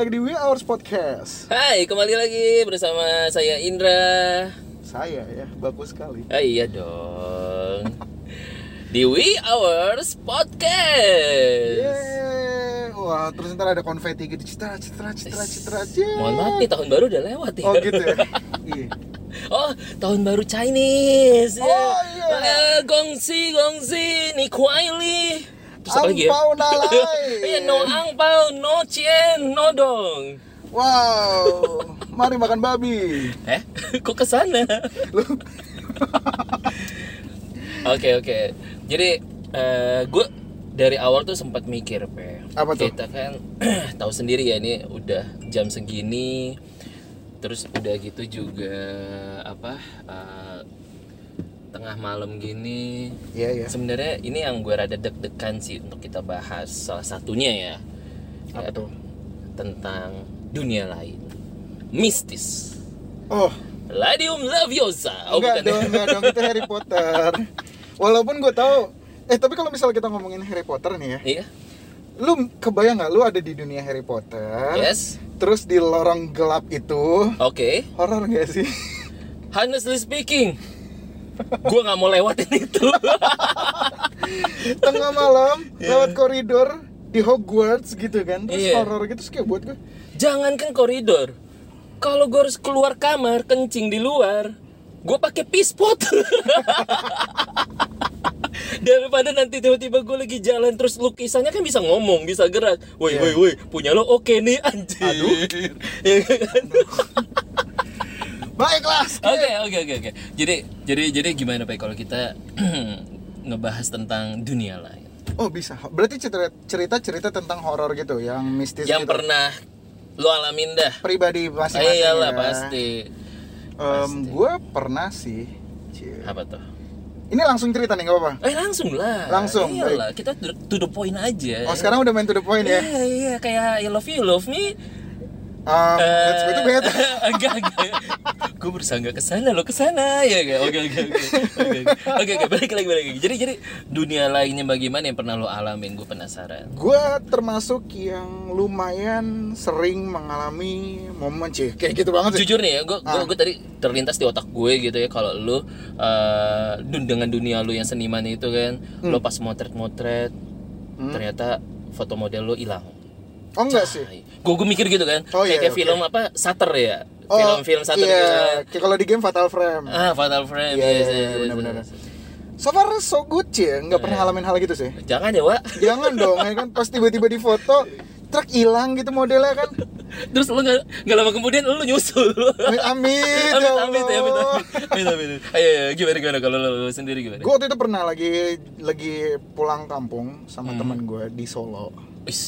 lagi di We Hours Podcast. Hai, kembali lagi bersama saya Indra. Saya ya, bagus sekali. Ah, iya dong. Di We Hours Podcast. Yeay. Wah, terus ntar ada konfeti gitu, citra, citra, citra, citra, citra. Mohon maaf nih, tahun baru udah lewat ya. Oh gitu ya. Iya. Oh, tahun baru Chinese. Oh, iya. Eh, gongsi, gongsi, ni kuai li. Terus apa lagi ya? Angpau nalai. Iya, no angpau, no cien, no dong. Wow, mari makan babi. Eh, kok ke sana? Lu Oke oke. Jadi eh gue dari awal tuh sempat mikir, pe. Apa tuh? Kita kan tahu sendiri ya ini udah jam segini, terus udah gitu juga apa eh, tengah malam gini. Iya, iya. Sebenarnya ini yang gue rada deg-degan sih untuk kita bahas. Salah satunya ya, Apa ya, tuh? tentang dunia lain, mistis. Oh, Ladium Laviosa. Oh, enggak bukan ya? dong, enggak dong, itu Harry Potter. Walaupun gue tahu Eh tapi kalau misalnya kita ngomongin Harry Potter nih ya, Iya. lu kebayang nggak lu ada di dunia Harry Potter? Yes. Terus di lorong gelap itu, Oke. horor gak sih? Honestly speaking, gue nggak mau lewatin itu. Tengah malam lewat koridor di Hogwarts gitu kan, terus Iya. horor gitu, kayak buat gue. Jangankan koridor, kalau gue harus keluar kamar kencing di luar, gue pakai pispot. Daripada nanti tiba-tiba gue lagi jalan terus lukisannya kan bisa ngomong, bisa gerak. Woi, Iya. woi, woi, punya lo oke nih anjir. Aduh. Ya kan? Baiklah. Oke oke oke oke. Jadi jadi jadi gimana pak kalau kita ngebahas tentang dunia lain? Oh bisa, berarti cerita cerita cerita tentang horor gitu, yang mistis Yang gitu. pernah lo alamin dah. pribadi Ah, masing-masing. iyalah ya. pasti. Gue pernah sih. Cie. Apa tuh? Ini langsung cerita nih, gak apa-apa. Eh langsung lah. Langsung, Iyalah, kita to to the point aja. Oh sekarang udah main to the point ya. Iya iya kayak I love you, you love me. Um, let's go to bed. enggak enggak. Gue berusaha nggak ke sana lo ke sana ya enggak. Oke oke oke. Oke oke balik lagi balik lagi. Jadi jadi dunia lainnya bagaimana yang pernah lo alamin? Gue penasaran. Gue termasuk yang lumayan sering mengalami momen cie kayak gitu banget sih. Jujur nih ya, gue Ah. gue tadi terlintas di otak gue gitu ya kalau eh, dun- dengan dunia lu yang seniman itu kan, Hmm. lo pas motret-motret ternyata foto model lo hilang. Oh enggak sih. Gue gue mikir gitu kan, Oh, kayak, iya, kayak oke. film apa Shutter ya, Oh, film-film Shutter iya. gitu kan. Kayak kalau di game Fatal Frame. Ah, Fatal Frame. Iya, iya, iya, yes, benar-benar. So far so good cie, nggak pernah ngalamin hal gitu sih. Jangan ya, Wak. Jangan dong, ya kan pas tiba-tiba di foto truk hilang gitu modelnya kan. Terus lu nggak nggak lama kemudian lu nyusul. Amit, amit, Amit, ya amit, ya, amit, amit, amit, amit. Ayo, ayo, gimana, gimana kalau lu sendiri gimana? Gue waktu itu pernah lagi lagi pulang kampung sama Hmm. teman gue di Solo. Wis,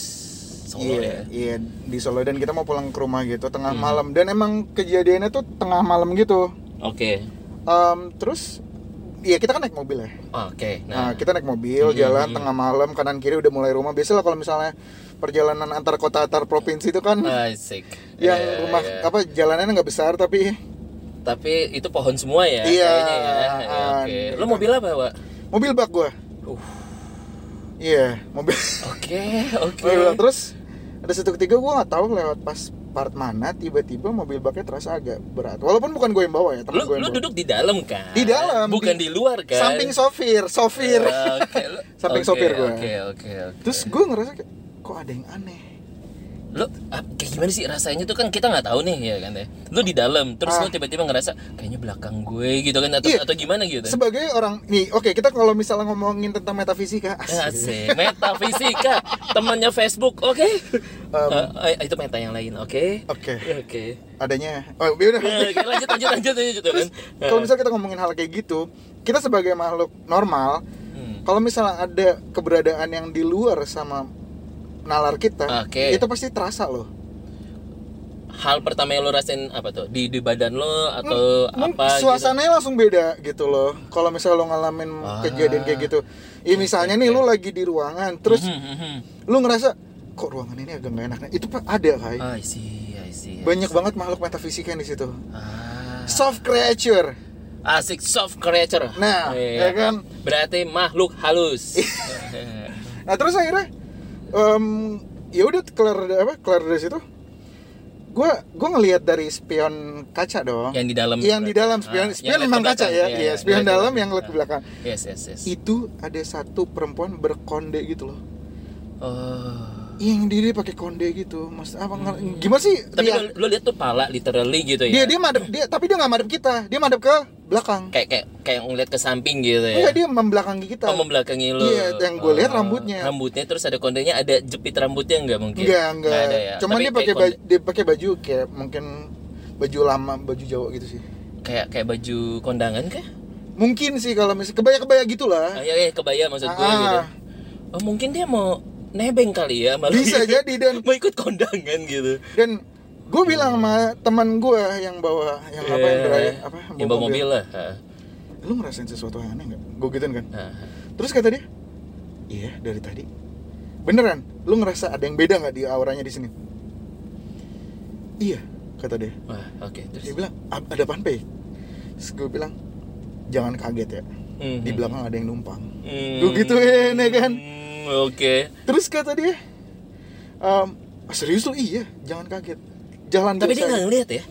Solo iya, ya. Hmm. iya di Solo dan kita mau pulang ke rumah gitu tengah malam dan emang kejadiannya tuh tengah malam gitu. Oke. Em, terus Iya kita kan naik mobil ya. Oke. Nah, Nah, kita naik mobil, Hmm, jalan hmm. tengah malam, kanan kiri udah mulai rumah. Biasalah kalau misalnya perjalanan antar kota antar provinsi itu kan asik. yang Iya, rumah iya. apa jalanannya nggak besar tapi Tapi itu pohon semua ya? Iya, kayaknya ya. Ya, ah, Oke. gitu. Lo mobil apa, Wak? mobil bak gua. Uh. Iya, mobil. Oke, oke. mobil bak. Terus ada satu ketiga gua nggak tahu lewat pas part mana tiba-tiba mobil baknya terasa agak berat. Walaupun bukan gue yang bawa ya, teman Lu, gue yang lu bawa. duduk di dalam kan? Di dalam, Bukan di- di, luar kan? Samping sopir, sopir. Ah, Oke, lu- Samping oke, sopir gua. Oke, oke, oke. Terus gue ngerasa kayak kok ada yang aneh. Lu ap- kayak gimana sih rasanya tuh kan kita nggak tahu nih ya kan ya. Lu di dalam terus Ah. lu tiba-tiba ngerasa kayaknya belakang gue gitu kan atau Iya. atau gimana gitu. Sebagai orang nih, oke kita kalau misalnya ngomongin tentang metafisika, asik. Asik, metafisika, temannya Facebook, oke? Um, Eh, eh, itu meta yang lain, oke? Oke, Oke. adanya. Oh, ya udah. Ya, oke, lanjut, lanjut, lanjut, lanjut, Terus kan? kalau misalnya kita ngomongin hal kayak gitu, kita sebagai makhluk normal, Hmm. kalau misalnya ada keberadaan yang di luar sama nalar kita, Oke. itu pasti terasa loh. hal pertama yang lo rasain apa tuh di di badan lo atau Mung- apa gitu? suasananya langsung beda gitu loh. Kalau misalnya lo ngalamin Ah. kejadian kayak gitu, ya misalnya nih lo lagi di ruangan, terus Mhm, mhm. lo ngerasa kok ruangan ini agak nggak enak. Itu pak ada kai. I see, I see. I Banyak see. banget makhluk metafisika di situ. Ah. Soft creature. Asik soft creature. Nah, Iya. ya kan? Berarti makhluk halus. Nah terus akhirnya, em, ya udah kelar apa kelar dari situ. gue gue ngelihat dari spion kaca dong Yang di dalam. yang di dalam spion Ah, spion memang kaca ya Iya, iya iya, spion lihat ke dalam belakang. yang lihat ke Ah. belakang Yes, yes, yes. itu ada satu perempuan berkonde gitu loh Oh. yang diri pakai konde gitu mas apa nggak- gimana sih Tapi Dia- lo, lo lihat tuh pala literally gitu dia ya. dia madep dia tapi dia nggak madep kita dia madep ke belakang kayak kayak kayak ngeliat ke samping gitu ya. Enggak dia membelakangi kita Oh, membelakangi lo. Iya, yang gue lihat Oh, rambutnya. Rambutnya terus ada kondenya, ada jepit rambutnya enggak mungkin? enggak enggak Nggak ada ya. cuman Tapi dia pakai baju dia pakai baju kayak mungkin baju lama baju Jawa gitu sih kayak kayak baju kondangan kah? mungkin sih kalau misalnya kebaya kebaya gitulah Ah, ya, ya kebaya maksud gue Ah. gitu. Oh, mungkin dia mau nebeng kali ya malah bisa jadi dan mau ikut kondangan gitu. dan gue bilang sama teman gue yang bawa yang apa yang drive apa yang bawa mobil. lah. Ah, lu ngerasain sesuatu yang aneh nggak? Gue gituin kan? Terus kata dia iya dari tadi. Beneran lu ngerasa ada yang beda nggak di auranya di sini? Iya kata dia. Wah, oke. Terus? Dia bilang "A- ada apaan pe terus gue bilang jangan kaget ya di hmm, belakang ada yang numpang. Hmm. Gua gituin, ya kan? Hmm, Oke. terus kata dia "Em, ah, serius lu? Iya jangan kaget jalan Tapi dia nggak aja." ngeliat ya.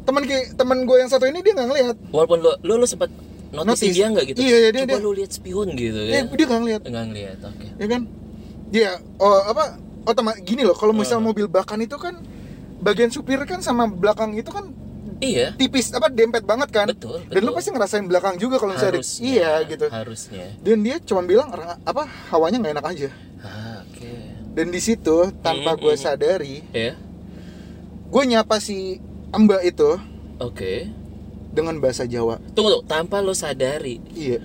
teman ki- teman gue yang satu ini dia nggak ngeliat Walaupun lo lo, lo sempat notice Notice. dia nggak gitu. Iya, iya, dia- Coba dia- lo lihat spion gitu Eh, ya. dia nggak ngeliat Nggak ngeliat. Oke. ya kan dia oh apa oh teman gini loh kalau misal Uh. mobil bakan itu kan bagian supir kan sama belakang itu kan Iya. tipis apa dempet banget kan Betul, dan lu betul. pasti ngerasain belakang juga kalau misalnya ada- iya gitu Harusnya. dan dia cuma bilang "Ra- apa hawanya nggak enak aja Ah, oke. dan di situ tanpa Mm, gue mm. sadari Ya. Gue nyapa si mbak itu Oke. dengan bahasa Jawa Tunggu tuh, tanpa lo sadari. iya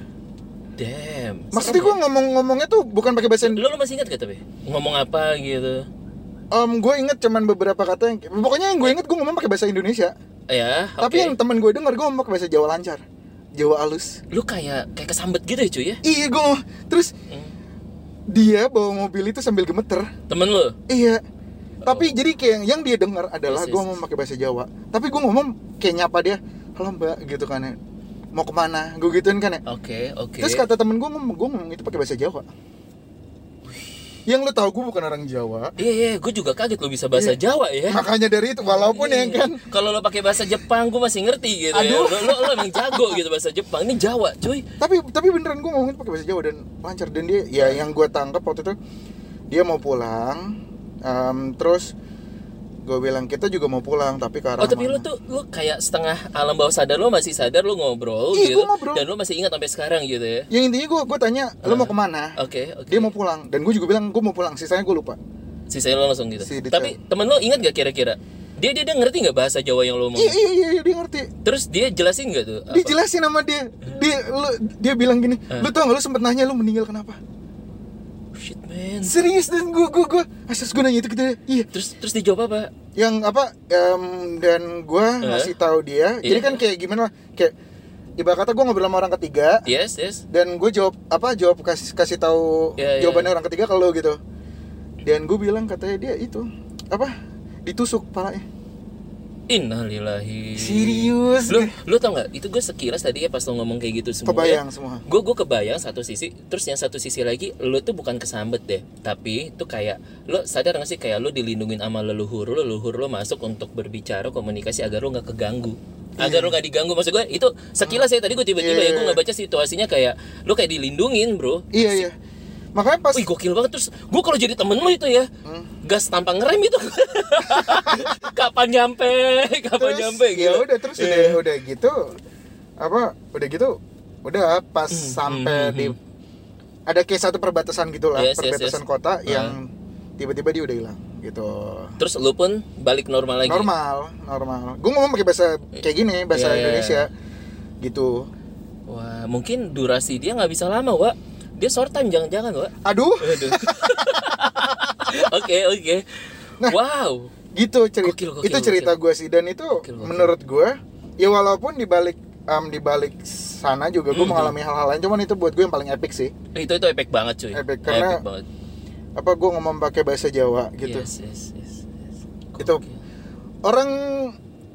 Damn. maksudnya gue ngomong-ngomongnya tuh bukan pakai bahasa ya. Lo, lo masih ingat gak tapi? Ngomong apa gitu? Om, gue inget cuman beberapa kata yang pokoknya yang gue inget gue ngomong pakai bahasa Indonesia Ya, tapi oke. yang temen gue denger gue ngomong pakai bahasa Jawa lancar Jawa halus Lu kayak kayak kesambet gitu ya cuy ya? iya gue terus Hmm. dia bawa mobil itu sambil gemeter Temen lu? iya tapi jadi kayak yang dia dengar adalah Yes, gue ngomong pakai bahasa Jawa tapi gue ngomong kayak nyapa dia halo mbak gitu kan ya mau ke mana gue gituin kan ya Oke, oke. terus kata temen gue ngomong gue ngomong itu pakai bahasa Jawa yang lu tahu gue bukan orang Jawa Iya, iya, gue juga kaget lo bisa bahasa Iya. Jawa ya. makanya dari itu walaupun ya Iya. kan Kalau lo pakai bahasa Jepang, gue masih ngerti gitu Aduh. ya. Lo, lo, lo emang jago gitu bahasa Jepang. Ini Jawa, cuy. tapi tapi beneran gue ngomongin pakai bahasa Jawa dan lancar dan dia ya yang gue tangkap waktu itu dia mau pulang em, terus gue bilang kita juga mau pulang tapi ke arah Oh, tapi mana?" lo tuh lo kayak setengah alam bawah sadar lo masih sadar lo ngobrol Iya, gitu. gua ngobrol. Dan lo masih ingat sampai sekarang gitu ya. yang intinya gue gue tanya lo mau ke mana Oke, oke. dia mau pulang dan gue juga bilang gue mau pulang sisanya gue lupa Sisanya lo langsung gitu. Si detail. Tapi temen lo ingat gak kira-kira? Dia, dia dia ngerti nggak bahasa Jawa yang lo mau? iya iya iya dia ngerti Terus dia jelasin nggak tuh? apa? dia jelasin sama dia dia lu, dia bilang gini Eh. lu tau gak lu sempet nanya lu meninggal kenapa Man. serius dan gue gue gue asas gue nanya itu gitu iya Terus terus dijawab apa? yang apa em, dan gue Eh? ngasih tahu dia jadi Iya. kan kayak gimana kayak ibarat kata gue ngobrol sama orang ketiga Yes yes. dan gue jawab apa jawab kasih kasih tahu Iya, iya. jawabannya orang ketiga kalau gitu dan gue bilang katanya dia itu apa ditusuk palanya Innalillahi. serius Lu lu tau nggak? Itu gue sekilas tadi ya pas lo ngomong kayak gitu semua. kebayang semua Gue gue kebayang satu sisi, terus yang satu sisi lagi, lo tuh bukan kesambet deh, tapi tuh kayak lo sadar nggak sih kayak lo dilindungin sama leluhur lo, leluhur lo masuk untuk berbicara komunikasi agar lo nggak keganggu, agar lo nggak diganggu. Maksud gue itu sekilas ya tadi gue tiba-tiba Iya, ya gue iya. nggak baca situasinya kayak lo kayak dilindungin bro. iya iya makanya pas Wih gokil banget terus gue kalau jadi temen lo itu ya Hmm. gas tanpa ngerem itu kapan nyampe kapan terus nyampe ya gitu udah terus udah Iya. udah gitu apa udah gitu udah pas Hmm, sampai hmm, di hmm. ada kayak satu perbatasan gitulah Yes, yes, perbatasan yes. kota Hmm. yang tiba-tiba dia udah hilang gitu terus lo pun balik normal lagi normal normal gue ngomong pakai bahasa kayak gini bahasa Iya, iya. Indonesia gitu wah mungkin durasi dia nggak bisa lama wa dia short time jangan-jangan wa aduh. Oke oke. Nah. wow. gitu cerita Gokil, gokil, itu cerita gue sih. Dan itu Gokil, gokil. menurut gue ya walaupun di balik em, di balik sana juga gue Mhm. mengalami hal-hal lain cuman itu buat gue yang paling epic sih. Itu itu epic banget cuy. Epic, karena- banget. apa gue ngomong pakai bahasa Jawa gitu. Yes, yes, yes, yes. Itu. Orang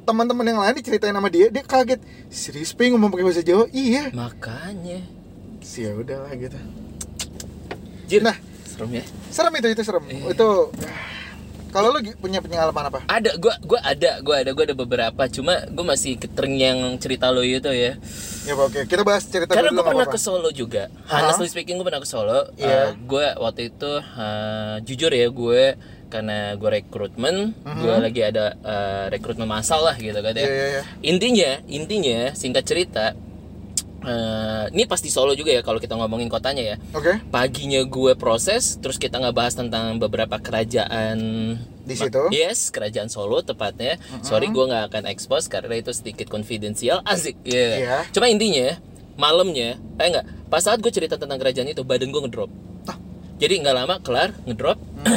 teman-teman yang lain diceritain sama dia dia kaget. Serius pengen ngomong pakai bahasa Jawa? Iya. Makanya sih ya udahlah gitu Jir, Nah. serem ya serem itu itu serem Iya. itu Kalau lu punya pengalaman apa? ada gua gua ada gua ada gua ada beberapa cuma gua masih yang cerita lo itu ya Ya oke, kita bahas cerita karena nggak pernah apa-apa. ke Solo juga honestly speaking gue pernah ke Solo Iya. gue waktu itu eh, jujur ya gue karena gue rekrutmen gue lagi ada eh, rekrutmen massal lah gitu kan ya Iya, iya, iya. intinya intinya singkat cerita eh, ini pasti Solo juga ya kalau kita ngomongin kotanya ya. Oke, paginya gue proses terus kita ngebahas tentang beberapa kerajaan Di situ? yes kerajaan Solo tepatnya. Sorry gue nggak akan expose karena itu sedikit konfidensial asik ya Iya. cuma intinya malamnya eh enggak. Pas saat gue cerita tentang kerajaan itu badan gue ngedrop. Ah. jadi nggak lama kelar ngedrop.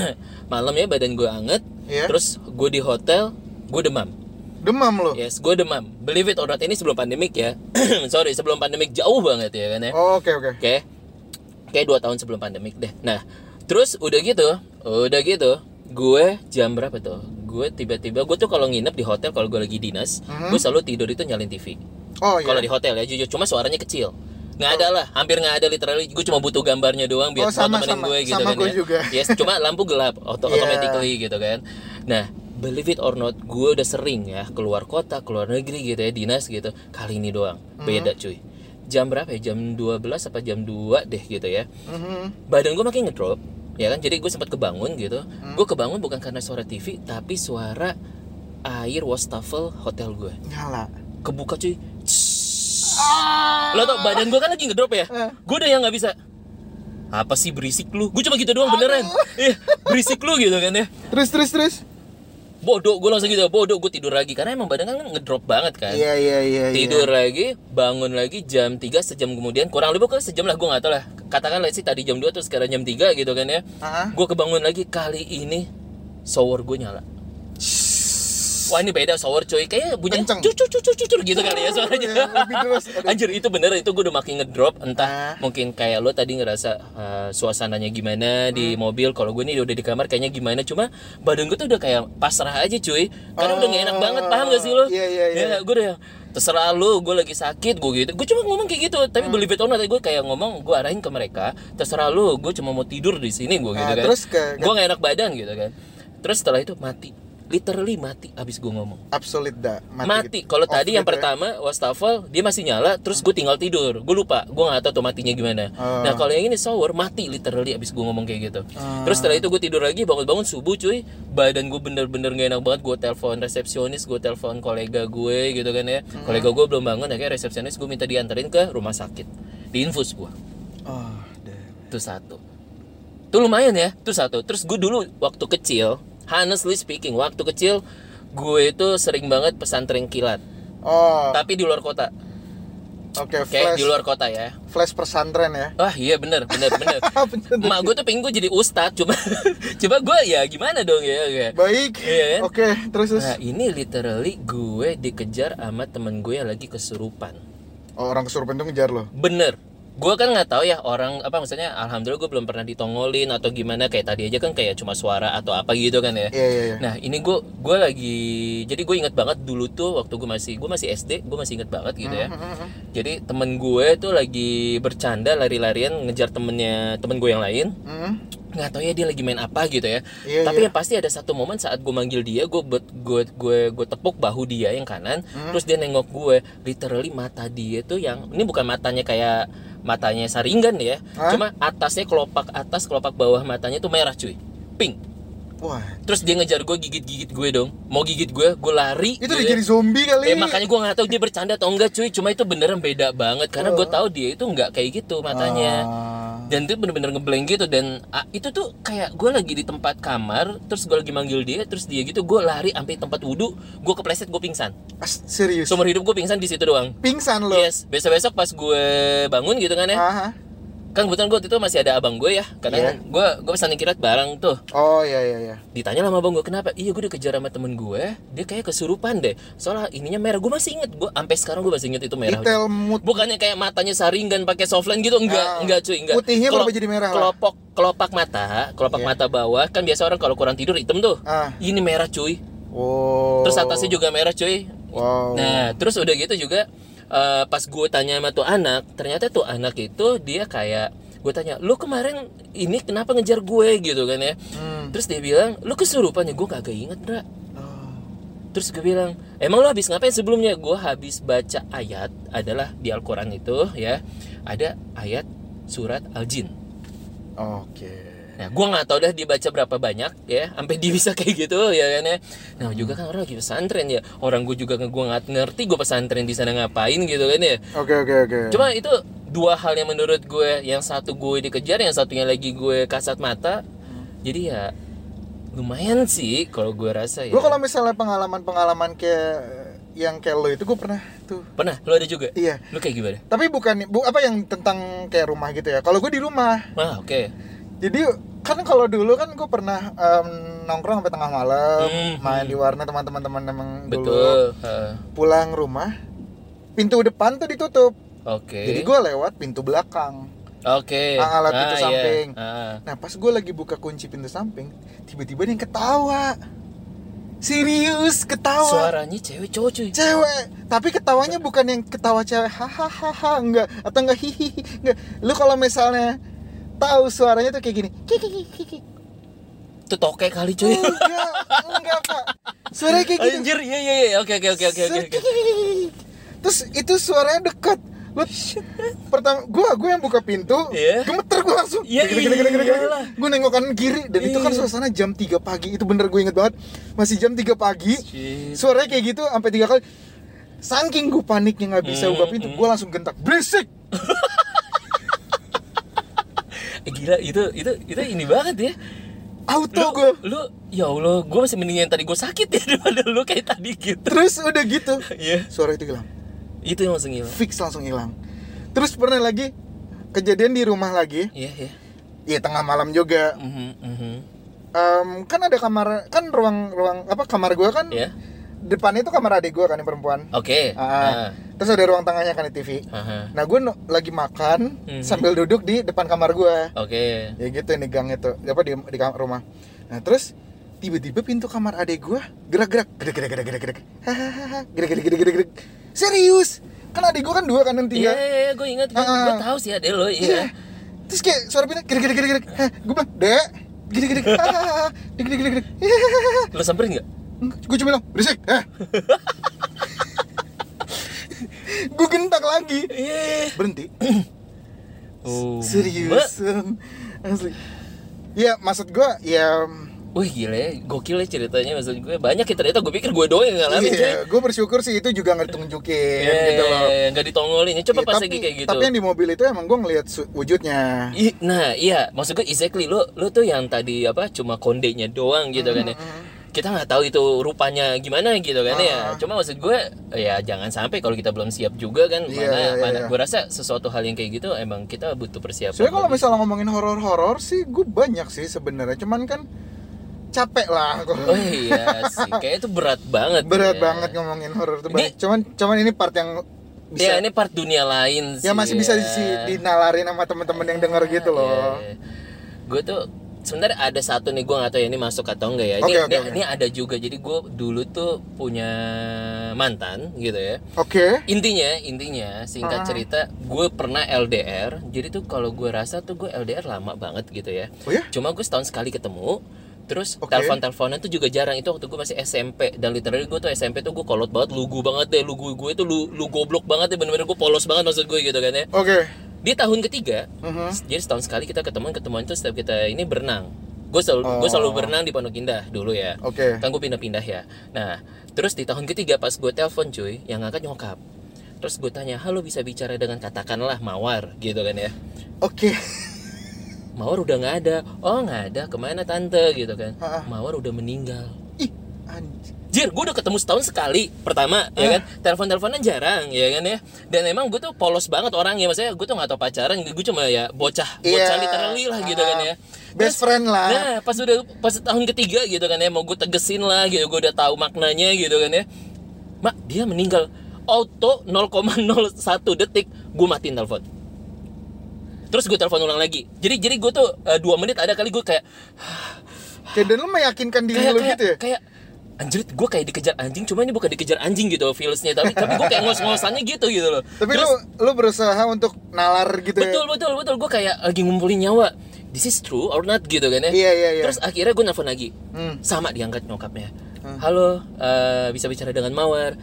Malamnya badan gue anget Iya. terus gue di hotel gue demam demam lo. yes gue demam believe it or not ini sebelum pandemik ya sorry sebelum pandemik jauh banget ya kan ya Oh, Oke oke. Oke. Kayak dua tahun sebelum pandemik deh. Nah, terus udah gitu, udah gitu, gue jam berapa tuh? Gue tiba-tiba, gue tuh kalau nginep di hotel kalau gue lagi dinas, gue selalu tidur itu nyalin TV. Oh iya. Kalau di hotel ya jujur, cuma suaranya kecil. Nggak ada lah, hampir nggak ada literally. Gue cuma butuh gambarnya doang biar Oh, sama, temenin sama. gue gitu Sama kan gue ya. juga. Yes, cuma lampu gelap, auto Iya. automatically gitu kan. Nah, believe it or not, gue udah sering ya keluar kota, keluar negeri gitu ya, dinas gitu. Kali ini doang, Hmm. beda cuy. Jam berapa ya? Jam 12 apa jam 2 deh gitu ya Mhm. badan gue makin ngedrop ya kan jadi gue sempat kebangun gitu Hmm. gue kebangun bukan karena suara TV tapi suara air wastafel hotel gue Nyala. kebuka cuy lo tau badan gue kan lagi ngedrop ya Eh. gue udah yang nggak bisa apa sih berisik lu gue cuma gitu doang beneran Iya, berisik lu gitu kan ya Terus terus terus. Bodoh gue langsung gitu. Bodoh gue tidur lagi. Karena emang badan kan ngedrop banget kan. Iya iya iya. iya. tidur lagi bangun lagi jam 3 sejam kemudian. Kurang lebih kan sejam lah gue nggak tahu lah. Katakan lah sih tadi jam 2 terus sekarang jam 3 gitu kan ya. Ah. gue kebangun lagi kali ini shower gue nyala wah ini beda shower cuy kayaknya bunyinya Kenceng. cucur cucur cucur gitu kali ya suaranya Iya. Aduh. anjir itu bener itu gue udah makin ngedrop Ah. entah mungkin kayak lo tadi ngerasa uh, suasananya gimana di Hmm. mobil kalau gue nih udah di kamar kayaknya gimana cuma badan gue tuh udah kayak pasrah aja cuy karena udah gak enak banget paham gak sih lo Iya, iya, iya. Ya, gue udah yang, terserah lu gue lagi sakit gue gitu gue cuma ngomong kayak gitu tapi Hmm. believe it or not gue kayak ngomong gue arahin ke mereka terserah lu gue cuma mau tidur di sini gue gitu Ah, kan terus ke- gue gak enak badan gitu kan terus setelah itu mati literally mati abis gue ngomong Absolute dah. mati, gitu. kalau tadi yang gitu ya. pertama wastafel dia masih nyala terus gue tinggal tidur gue lupa gue nggak tahu tuh matinya gimana Oh. nah kalau yang ini shower mati literally abis gue ngomong kayak gitu Ah. terus setelah itu gue tidur lagi bangun-bangun subuh cuy badan gue bener-bener gak enak banget gue telepon resepsionis gue telepon kolega gue gitu kan ya Hmm. kolega gue belum bangun akhirnya resepsionis gue minta dianterin ke rumah sakit diinfus gue Oh, deh. itu satu itu lumayan ya itu satu terus gue dulu waktu kecil honestly speaking waktu kecil gue itu sering banget pesantren kilat Oh, tapi di luar kota oke kayak flash di luar kota ya flash pesantren ya. wah iya bener bener bener Bener. emak gue tuh pengen gue jadi ustadz cuma coba gue ya gimana dong ya ya. Baik. Iya kan? Oke, terus terus. nah ini literally gue dikejar sama temen gue yang lagi kesurupan Oh, orang kesurupan tuh ngejar lo. bener gue kan nggak tahu ya orang apa maksudnya alhamdulillah gue belum pernah ditongolin atau gimana kayak tadi aja kan kayak cuma suara atau apa gitu kan ya Iya iya iya. Nah ini gue gue lagi jadi gue inget banget dulu tuh waktu gue masih gue masih SD gue masih inget banget gitu ya. Mhm. Jadi temen gue tuh lagi bercanda lari-larian ngejar temennya temen gue yang lain. Mhm. Nggak tahu ya dia lagi main apa gitu ya. Iya, Tapi iya. yang pasti ada satu momen saat gue manggil dia gue gue gue gue tepuk bahu dia yang kanan. Hmm. Terus dia nengok gue. Literally mata dia tuh yang ini bukan matanya kayak matanya saringan ya. Hah? Cuma atasnya kelopak atas kelopak bawah matanya tuh merah cuy. Pink. Wah, Terus dia ngejar gue gigit-gigit gue dong. Mau gigit gue, gue lari. itu udah ya. jadi zombie kali. Eh makanya gue nggak tahu dia bercanda atau enggak cuy. Cuma itu beneran beda banget karena gue tahu dia itu nggak kayak gitu matanya. Ah. Dan itu bener-bener ngeblank gitu dan ah, itu tuh kayak gue lagi di tempat kamar, terus gue lagi manggil dia, terus dia gitu gue lari sampai tempat wudhu, gue kepleset gue pingsan. As- serius. Seumur hidup gue pingsan di situ doang. Pingsan lo. Yes, besok-besok pas gue bangun gitu kan ya, Aha. Kan kebetulan gue waktu itu masih ada abang gue ya, karena Iya. gue gue pesan kirat barang tuh. Oh iya iya iya. ditanya sama abang gue kenapa iya gue dikejar sama temen gue dia kayak kesurupan deh soalnya ininya merah gue masih inget gue sampai sekarang gue masih inget itu merah Detail mood bukannya kayak matanya saringan pakai softline gitu enggak Ah. enggak cuy enggak Putihnya Kelo- jadi merah lah. kelopak kelopak mata kelopak Iya. mata bawah kan biasa orang kalau kurang tidur hitam tuh Ah. ini merah cuy Oh. terus atasnya juga merah cuy Wow. nah terus udah gitu juga eh, pas gue tanya sama tuh anak ternyata tuh anak itu dia kayak gue tanya lu kemarin ini kenapa ngejar gue gitu kan ya Hmm. terus dia bilang lu kesurupan ya gue kagak inget bra Oh. terus gue bilang emang lu habis ngapain sebelumnya gue habis baca ayat adalah di Al-Quran itu ya ada ayat surat Al-Jin Oke. Nah, gue nggak tahu dah dibaca berapa banyak ya, sampai dia bisa kayak gitu ya kan ya. Nah, juga kan orang lagi pesantren ya, orang gue juga gue nggak ngerti gue pesantren di sana ngapain gitu kan ya. Oke oke oke. Cuma itu dua hal yang menurut gue, yang satu gue dikejar, yang satunya lagi gue kasat mata. Jadi ya lumayan sih kalau gue rasa ya. Gue kalau misalnya pengalaman-pengalaman kayak yang kayak lo itu gue pernah tuh. Pernah, lo ada juga? Iya. Lo kayak gimana? Tapi bukan bu apa yang tentang kayak rumah gitu ya. Kalau gue di rumah. Ah, oke. Jadi kan kalau dulu kan gue pernah em, nongkrong sampai tengah malam, Hmm, main di warnet teman-teman teman emang dulu. Betul. Ah, Pulang rumah, pintu depan tuh ditutup. Oke. Jadi gue lewat pintu belakang. Oke. Ah, alat pintu iya. samping. Ah. Nah pas gue lagi buka kunci pintu samping, tiba-tiba dia yang ketawa. Serius ketawa. Suaranya cewek cowok cuy. Cewek, tapi ketawanya bukan yang ketawa cewek hahaha enggak atau enggak hihihi enggak. Lu kalau misalnya tahu suaranya tuh kayak gini. Itu toke kali cuy. Enggak, enggak, Pak. Suaranya kayak gitu. Anjir, iya iya iya. Oke oke oke oke oke. Terus itu suaranya dekat. Lu pertama gua gua yang buka pintu, Iya. gemeter gua langsung. Iya, Gini, gini, gini, gini, gini. iyalah. Gua nengok kanan kiri dan itu kan Iya. suasana jam 3 pagi. Itu bener gue inget banget. Masih jam 3 pagi. Shit. Suaranya kayak gitu sampai tiga kali. Saking gue paniknya nggak bisa Hmm, buka pintu, hmm. gue langsung gentak berisik. Eh, gila itu itu itu ini banget ya. Auto gue. lu ya Allah, gue masih mending yang tadi gue sakit ya daripada lu kayak tadi gitu. Terus udah gitu, Iya. suara itu hilang. Itu yang langsung hilang. Fix langsung hilang. Terus pernah lagi kejadian di rumah lagi, Iya iya. ya tengah malam juga. Mhm mhm. Em, kan ada kamar, kan ruang ruang apa kamar gue kan Ya. Depannya itu kamar adik gue kan yang perempuan. Oke. Ah, Ah. Terus ada ruang tengahnya kan di TV. Aha. Nah gue no- lagi makan Mhm. sambil duduk di depan kamar gue. Oke. ya gitu nih gang itu apa di di kamar rumah nah terus tiba-tiba pintu kamar adek gua gerak-gerak hahaha gedek gedek gedek gedek gedek serius kan adek gua kan dua kan Iya tiga iya iya, gue ingat. Gue Ah, ah. tahu sih ada lo iya iya. terus kayak suara gedek gedek hah gue bilang dek gedek gedek gedek Lo samperin nggak? Gue cuma bilang berisik hah gue gentak lagi Iya. berhenti Oh. serius asli ya maksud gua ya Wih gila ya, gokil ya ceritanya maksud gue Banyak ya ternyata gue pikir gue doang yang ngalamin Iya, gue bersyukur sih itu juga nggak ditunjukin Iya, gitu loh. nggak ditongolin ya. Coba Iya, pas tapi, lagi kayak gitu Tapi yang di mobil itu emang gue ngelihat su- wujudnya. I- Nah iya, maksud gue exactly lo lo tuh yang tadi apa cuma kondenya doang gitu kan ya. Kita nggak tahu itu rupanya gimana gitu kan ya. Ah. Cuma maksud gue ya jangan sampai kalau kita belum siap juga kan. Iya, mana iya, mana iya. gue rasa sesuatu hal yang kayak gitu emang kita butuh persiapan. Soalnya kalau misalnya ngomongin horor-horor sih, gue banyak sih sebenarnya. Cuman kan capek lah. gua. Oh iya sih, kayak itu berat banget. Berat ya. banget ngomongin horor tuh. Ini-. Cuman, cuman ini part yang bisa. Ya ini part dunia lain sih. ya masih bisa ya. di, dinalarin sama teman-teman yang denger gitu loh. Gue tuh sebenarnya ada satu nih gue nggak tahu ya ini masuk atau enggak ya. Ini, Oke, oke, ini, oke. ini ada juga. Jadi gue dulu tuh punya mantan gitu ya. Oke. Intinya, intinya singkat Ah. cerita, gue pernah LDR. Jadi tuh kalau gue rasa tuh gue LDR lama banget gitu ya. Oh ya? Cuma gue setahun sekali ketemu. Terus Oke. telepon-teleponan tuh juga jarang itu waktu gue masih SMP dan literally gue tuh SMP tuh gue kolot banget lugu banget deh lugu gue tuh lu, lu goblok banget deh bener-bener gue polos banget maksud gue gitu kan ya Oke. Di tahun ketiga Mhm. jadi setahun sekali kita ketemuan ketemuan itu setiap kita ini berenang gue selalu gue selalu Oh. berenang di Pondok Indah dulu ya Oke. kan gue pindah-pindah ya nah terus di tahun ketiga pas gue telepon cuy yang ngangkat nyokap terus gue tanya halo bisa bicara dengan katakanlah mawar gitu kan ya Oke. mawar udah nggak ada oh nggak ada ke mana tante gitu kan Ha-ha. mawar udah meninggal Ih, anjir. Jir, gue udah ketemu setahun sekali pertama, ya kan? Telepon-teleponan jarang, ya kan ya? Dan emang gue tuh polos banget orangnya, maksudnya gue tuh gak tau pacaran, gue cuma ya bocah, bocah Iya. literally lah gitu kan ya. Best friend lah. Nah, pas udah pas tahun ketiga gitu kan ya, mau gue tegesin lah gitu, gue udah tahu maknanya gitu kan ya. Mak, dia meninggal. Auto 0,01 detik, gue matiin telepon. Terus gue telepon ulang lagi. Jadi jadi gue tuh eh, dua menit ada kali gue kayak Kayak dan lu meyakinkan diri kayak lu kayak, gitu ya? kayak anjir gue kayak dikejar anjing cuma ini bukan dikejar anjing gitu feelsnya tapi tapi gue kayak ngos-ngosannya gitu gitu loh Tapi Terus- lu lu berusaha untuk nalar gitu ya? betul betul betul gue kayak lagi ngumpulin nyawa this is true or not gitu kan ya Iya, iya, iya. terus akhirnya gue nelfon lagi Hmm. sama diangkat nyokapnya Hmm. halo eh, bisa bicara dengan Mawar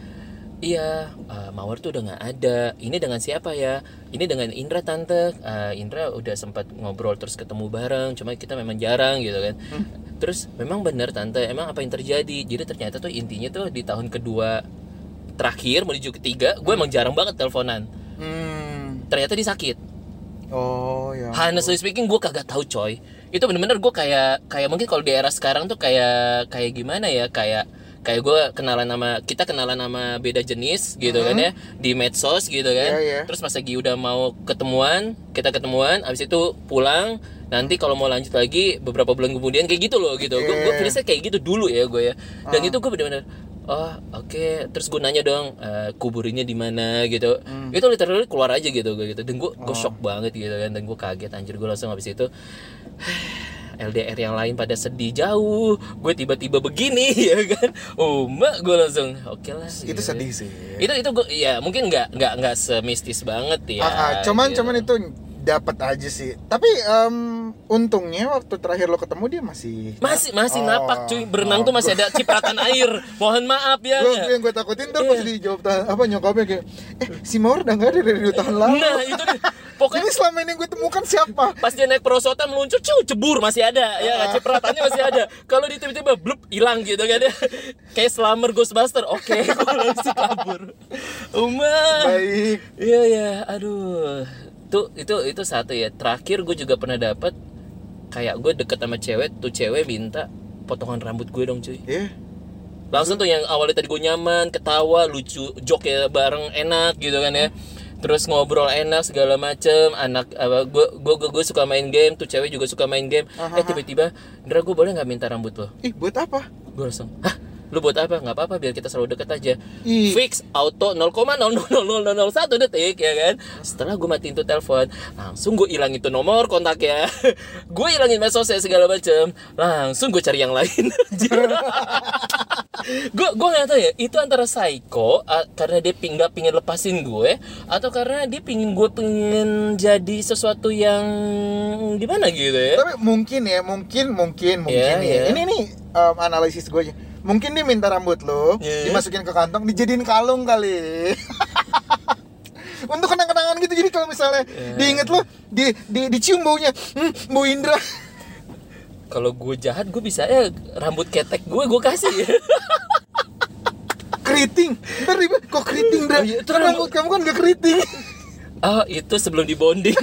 iya eh, Mawar tuh udah nggak ada. Ini dengan siapa ya? Ini dengan Indra tante. Eh, Indra udah sempat ngobrol terus ketemu bareng cuma kita memang jarang gitu kan. Hmm. terus memang benar tante. Emang apa yang terjadi? Jadi ternyata tuh intinya tuh di tahun kedua terakhir menuju ketiga gue emang jarang banget teleponan. Hmm. ternyata dia sakit. Oh ya. honestly speaking gue kagak tahu coy. Itu bener-bener gue kayak kayak mungkin kalau di era sekarang tuh kayak kayak gimana ya? Kayak kayak gue kenalan nama kita kenalan nama beda jenis gitu kan ya di medsos gitu kan. Iya, iya. terus pas lagi udah mau ketemuan kita ketemuan abis itu pulang nanti kalau mau lanjut lagi beberapa bulan kemudian kayak gitu loh gitu. Gue gue feelsnya kayak gitu dulu ya gue ya. Dan itu gue bener-bener oh oke. Terus gue nanya dong eh, kuburinnya di mana? Gitu. Itu literally keluar aja gitu gue gitu. Dan gue gue shock banget gitu kan. Dan gue kaget anjir. Gue langsung habis itu LDR yang lain pada sedih jauh gue tiba-tiba begini ya kan oh mak gue langsung oke lah Itu gitu. sedih sih. itu itu gue ya mungkin nggak nggak nggak semistis banget ya Ah, ah, cuman gitu. cuman itu dapat aja sih. Tapi em, untungnya waktu terakhir lo ketemu dia masih masih masih Oh. napak cuy. Berenang tuh masih ada cipratan air. Mohon maaf ya. Gue yang gue takutin tuh pas dijawab ta- apa nyokapnya kayak eh si Mawar udah nggak ada dari dua tahun lalu. Nah itu deh pokoknya ini selama ini gue temukan siapa? Pas dia naik perosotan meluncur cuy jebur masih ada. Ya Ah. cipratannya masih ada. Kalau dia tiba-tiba blup hilang gitu kan ya. Kayak slammer Ghostbuster. Oke gue langsung kabur. Uma. Baik. Iya ya aduh tuh itu itu satu ya. Terakhir gue juga pernah dapet kayak gue deket sama cewek tuh cewek minta potongan rambut gue dong cuy. Ya langsung tuh yang awalnya tadi gue nyaman ketawa lucu joke ya bareng enak gitu kan ya. Terus ngobrol enak segala macem anak apa gue gue gue suka main game tuh cewek juga suka main game. Eh tiba-tiba Indra gue boleh nggak minta rambut lo? Ih buat apa? Gue langsung hah lu buat apa nggak apa-apa biar kita selalu deket aja Ih. fix auto 0,000001 detik ya kan setelah gue matiin tuh telepon langsung gue hilangin tuh nomor kontaknya gue hilangin medsosnya segala macem langsung gue cari yang lain gue gue nggak tahu ya itu antara psycho ah, karena dia ping nggak pingin lepasin gue atau karena dia pingin gue pingin jadi sesuatu yang gimana gitu ya tapi mungkin ya mungkin mungkin mungkin Iya, ya iya. ini nih em, analisis gue aja mungkin dia minta rambut lo Iya. dimasukin ke kantong dijadiin kalung kali. Untuk kenang-kenangan gitu jadi kalau misalnya Iya. diinget lo di, di dicium baunya hmm, bau Indra kalau gue jahat gue bisa ya rambut ketek gue gue kasih. Keriting. Ntar kok keriting Indra Oh iya, itu rambut- rambut kamu kan gak keriting. Oh itu sebelum dibonding